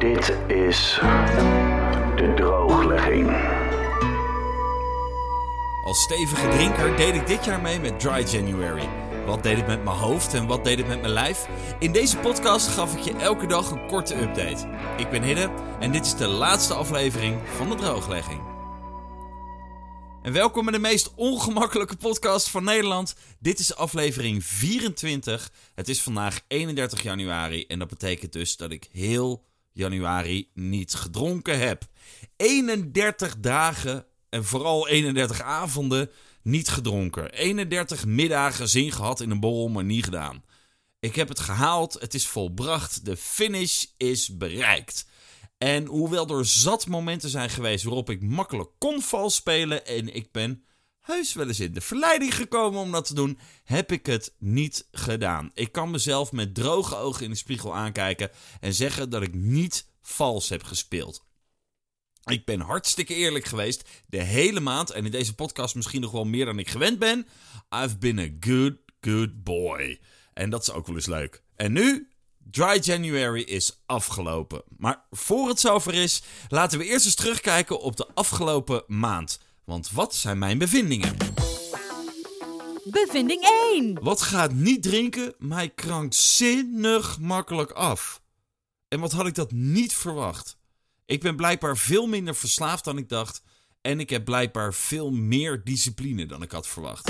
Dit is de drooglegging. Als stevige drinker deed ik dit jaar mee met Dry January. Wat deed het met mijn hoofd en wat deed het met mijn lijf? In deze podcast gaf ik je elke dag een korte update. Ik ben Hidde en dit is de laatste aflevering van de drooglegging. En welkom bij de meest ongemakkelijke podcast van Nederland. Dit is aflevering 24. Het is vandaag 31 januari en dat betekent dus dat ik heel januari niet gedronken heb. 31 dagen en vooral 31 avonden niet gedronken. 31 middagen zin gehad in een borrel, maar niet gedaan. Ik heb het gehaald, het is volbracht, de finish is bereikt. En hoewel er zat momenten zijn geweest waarop ik makkelijk kon vals spelen en ik ben heus wel eens in de verleiding gekomen om dat te doen, heb ik het niet gedaan. Ik kan mezelf met droge ogen in de spiegel aankijken en zeggen dat ik niet vals heb gespeeld. Ik ben hartstikke eerlijk geweest de hele maand en in deze podcast misschien nog wel meer dan ik gewend ben. I've been a good, good boy. En dat is ook wel eens leuk. En nu Dry January is afgelopen. Maar voor het zover is, laten we eerst eens terugkijken op de afgelopen maand. Want wat zijn mijn bevindingen? Bevinding 1. Wat gaat niet drinken mij krankzinnig makkelijk af? En wat had ik dat niet verwacht? Ik ben blijkbaar veel minder verslaafd dan ik dacht. En ik heb blijkbaar veel meer discipline dan ik had verwacht.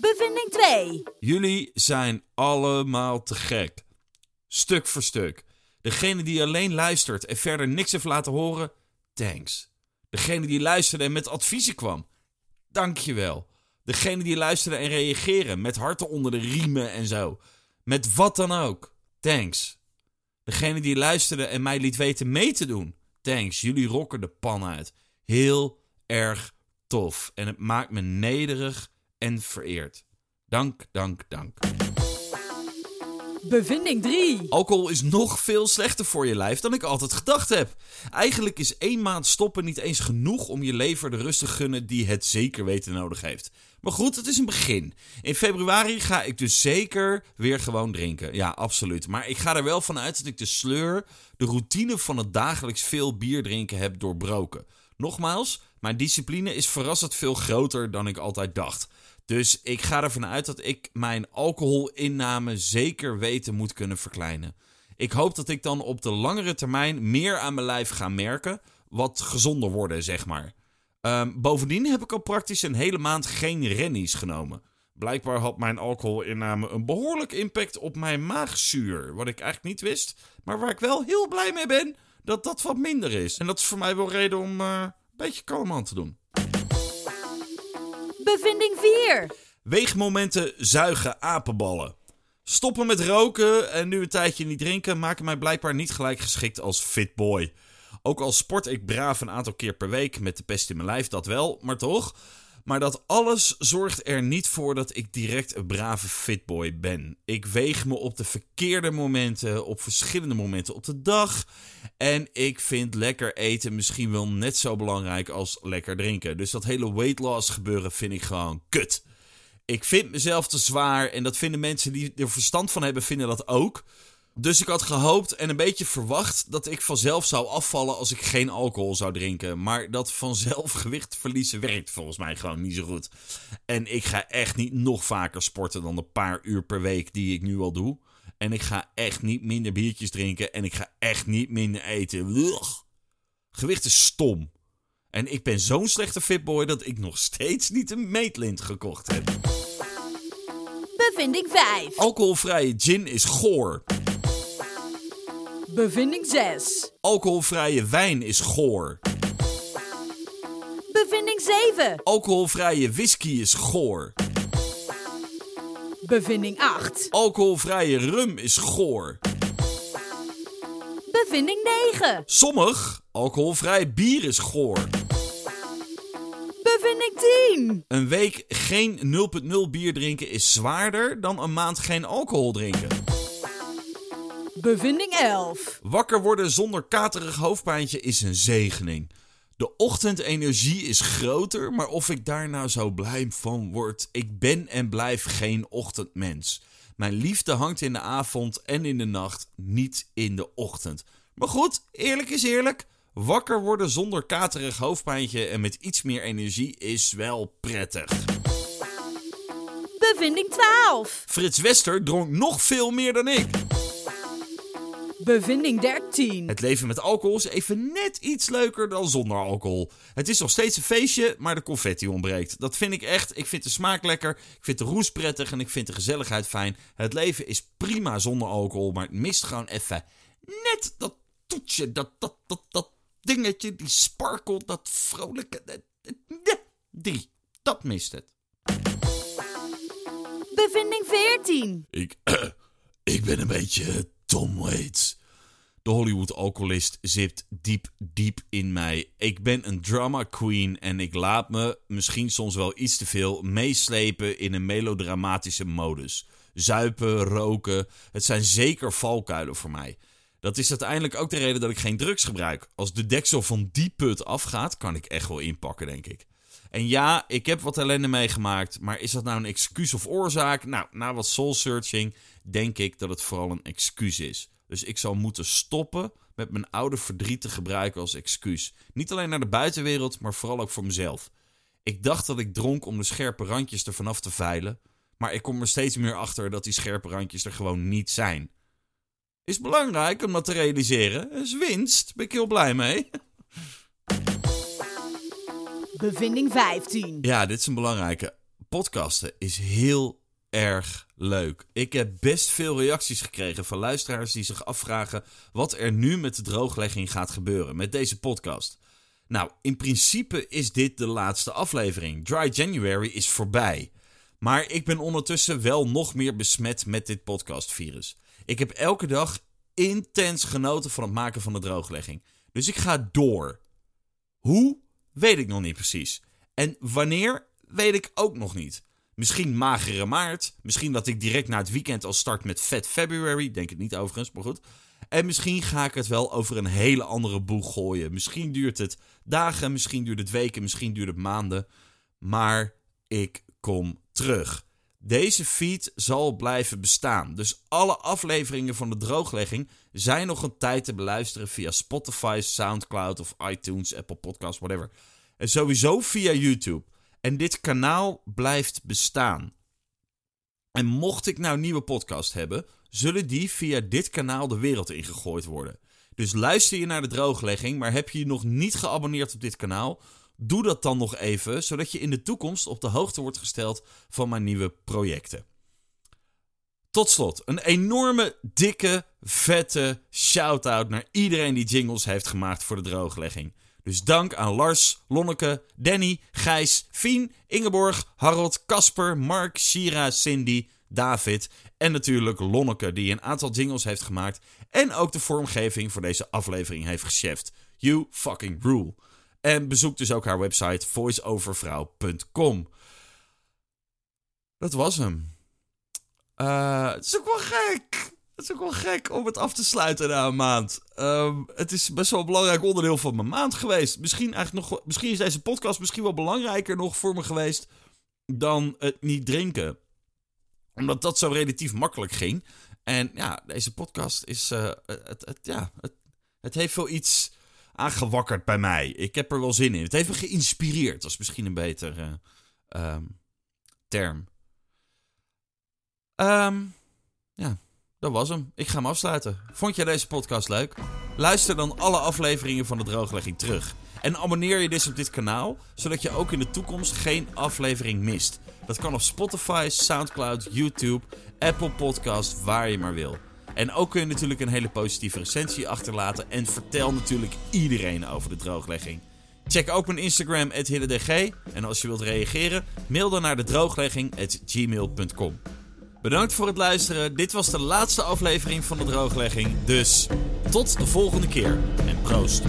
Bevinding 2. Jullie zijn allemaal te gek. Stuk voor stuk. Degene die alleen luistert en verder niks heeft laten horen, thanks. Degene die luisterde en met adviezen kwam, dankjewel. Degene die luisterde en reageren met harten onder de riemen en zo. Met wat dan ook, thanks. Degene die luisterde en mij liet weten mee te doen, thanks. Jullie rokken de pan uit. Heel erg tof. En het maakt me nederig en vereerd. Dank, dank, dank. Bevinding 3. Alcohol is nog veel slechter voor je lijf dan ik altijd gedacht heb. Eigenlijk is één maand stoppen niet eens genoeg om je lever de rust te gunnen die het zeker weten nodig heeft. Maar goed, het is een begin. In februari ga ik dus zeker weer gewoon drinken. Ja, absoluut. Maar ik ga er wel van uit dat ik de sleur, de routine van het dagelijks veel bier drinken heb doorbroken. Nogmaals, mijn discipline is verrassend veel groter dan ik altijd dacht. Dus ik ga ervan uit dat ik mijn alcoholinname zeker weten moet kunnen verkleinen. Ik hoop dat ik dan op de langere termijn meer aan mijn lijf ga merken. Wat gezonder worden, zeg maar. Ehm, bovendien heb ik al praktisch een hele maand geen rennies genomen. Blijkbaar had mijn alcoholinname een behoorlijk impact op mijn maagzuur. Wat ik eigenlijk niet wist, maar waar ik wel heel blij mee ben dat dat wat minder is. En dat is voor mij wel reden om uh, een beetje kalm aan te doen. Bevinding 4. Weegmomenten zuigen apenballen. Stoppen met roken en nu een tijdje niet drinken maken mij blijkbaar niet gelijk geschikt als fit boy. Ook al sport ik braaf een aantal keer per week met de pest in mijn lijf, dat wel, maar toch. Maar dat alles zorgt er niet voor dat ik direct een brave fitboy ben. Ik weeg me op de verkeerde momenten, op verschillende momenten op de dag. En ik vind lekker eten misschien wel net zo belangrijk als lekker drinken. Dus dat hele weight loss gebeuren vind ik gewoon kut. Ik vind mezelf te zwaar en dat vinden mensen die er verstand van hebben, vinden dat ook. Dus ik had gehoopt en een beetje verwacht dat ik vanzelf zou afvallen als ik geen alcohol zou drinken. Maar dat vanzelf gewicht verliezen werkt volgens mij gewoon niet zo goed. En ik ga echt niet nog vaker sporten dan een paar uur per week die ik nu al doe. En ik ga echt niet minder biertjes drinken en ik ga echt niet minder eten. Ugh. Gewicht is stom. En ik ben zo'n slechte fitboy dat ik nog steeds niet een meetlint gekocht heb. Bevinding 5. Alcoholvrije gin is goor. Bevinding 6. Alcoholvrije wijn is goor. Bevinding 7. Alcoholvrije whisky is goor. Bevinding 8. Alcoholvrije rum is goor. Bevinding 9. Sommig alcoholvrij bier is goor. Bevinding 10. Een week geen 0.0 bier drinken is zwaarder dan een maand geen alcohol drinken. Bevinding 11. Wakker worden zonder katerig hoofdpijntje is een zegening. De ochtendenergie is groter, maar of ik daar nou zo blij van word, ik ben en blijf geen ochtendmens. Mijn liefde hangt in de avond en in de nacht, niet in de ochtend. Maar goed, eerlijk is eerlijk. Wakker worden zonder katerig hoofdpijntje en met iets meer energie is wel prettig. Bevinding 12. Frits Wester dronk nog veel meer dan ik. Bevinding 13. Het leven met alcohol is even net iets leuker dan zonder alcohol. Het is nog steeds een feestje, maar de confetti ontbreekt. Dat vind ik echt. Ik vind de smaak lekker, ik vind de roes prettig en ik vind de gezelligheid fijn. Het leven is prima zonder alcohol, maar het mist gewoon even net dat toetje, dat, dat, dat, dat dingetje, die sparkle, dat vrolijke. Die, dat mist het. Bevinding 14. Ik, ik ben een beetje Tom Waits. De Hollywood-alcoholist zit diep, diep in mij. Ik ben een drama queen en ik laat me, misschien soms wel iets te veel, meeslepen in een melodramatische modus. Zuipen, roken, het zijn zeker valkuilen voor mij. Dat is uiteindelijk ook de reden dat ik geen drugs gebruik. Als de deksel van die put afgaat, kan ik echt wel inpakken, denk ik. En ja, ik heb wat ellende meegemaakt, maar is dat nou een excuus of oorzaak? Nou, na wat soul searching denk ik dat het vooral een excuus is. Dus ik zal moeten stoppen met mijn oude verdriet te gebruiken als excuus. Niet alleen naar de buitenwereld, maar vooral ook voor mezelf. Ik dacht dat ik dronk om de scherpe randjes er vanaf te veilen, maar ik kom er steeds meer achter dat die scherpe randjes er gewoon niet zijn. Is belangrijk om dat te realiseren. Is winst. Ben ik heel blij mee. Bevinding 15. Ja, dit is een belangrijke. Podcasten is heel erg leuk. Ik heb best veel reacties gekregen van luisteraars die zich afvragen wat er nu met de drooglegging gaat gebeuren met deze podcast. Nou, in principe is dit de laatste aflevering. Dry January is voorbij. Maar ik ben ondertussen wel nog meer besmet met dit podcastvirus. Ik heb elke dag intens genoten van het maken van de drooglegging. Dus ik ga door. Hoe? Weet ik nog niet precies. En wanneer? Weet ik ook nog niet. Misschien magere maart. Misschien dat ik direct na het weekend al start met Fat February. Denk het niet overigens, maar goed. En misschien ga ik het wel over een hele andere boeg gooien. Misschien duurt het dagen, misschien duurt het weken, misschien duurt het maanden. Maar ik kom terug. Deze feed zal blijven bestaan. Dus alle afleveringen van de drooglegging zijn nog een tijd te beluisteren via Spotify, Soundcloud of iTunes, Apple Podcasts, whatever. En sowieso via YouTube. En dit kanaal blijft bestaan. En mocht ik nou nieuwe podcast hebben, zullen die via dit kanaal de wereld ingegooid worden. Dus luister je naar de drooglegging, maar heb je je nog niet geabonneerd op dit kanaal? Doe dat dan nog even, zodat je in de toekomst op de hoogte wordt gesteld van mijn nieuwe projecten. Tot slot, een enorme, dikke, vette shout-out naar iedereen die jingles heeft gemaakt voor de drooglegging. Dus dank aan Lars, Lonneke, Danny, Gijs, Fien, Ingeborg, Harold, Casper, Mark, Shira, Cindy, David en natuurlijk Lonneke die een aantal jingles heeft gemaakt en ook de vormgeving voor deze aflevering heeft gecheft. You fucking rule. En bezoek dus ook haar website voiceovervrouw.com. Dat was hem. Eh, het is ook wel gek. Het is ook wel gek om het af te sluiten na een maand. Ehm, het is best wel een belangrijk onderdeel van mijn maand geweest. Misschien, eigenlijk nog, misschien is deze podcast misschien wel belangrijker nog voor me geweest dan het niet drinken. Omdat dat zo relatief makkelijk ging. En ja, deze podcast is. eh, het, het, ja, het, het heeft wel iets aangewakkerd bij mij. Ik heb er wel zin in. Het heeft me geïnspireerd. Dat is misschien een beter eh, ehm, term. Ehm, ja, dat was hem. Ik ga hem afsluiten. Vond jij deze podcast leuk? Luister dan alle afleveringen van de drooglegging terug. En abonneer je dus op dit kanaal, zodat je ook in de toekomst geen aflevering mist. Dat kan op Spotify, Soundcloud, YouTube, Apple Podcast, waar je maar wil. En ook kun je natuurlijk een hele positieve recensie achterlaten. En vertel natuurlijk iedereen over de drooglegging. Check ook mijn Instagram, hiddedg. En als je wilt reageren, mail dan naar de drooglegging.gmail.com. Bedankt voor het luisteren. Dit was de laatste aflevering van de drooglegging. Dus tot de volgende keer. En proost.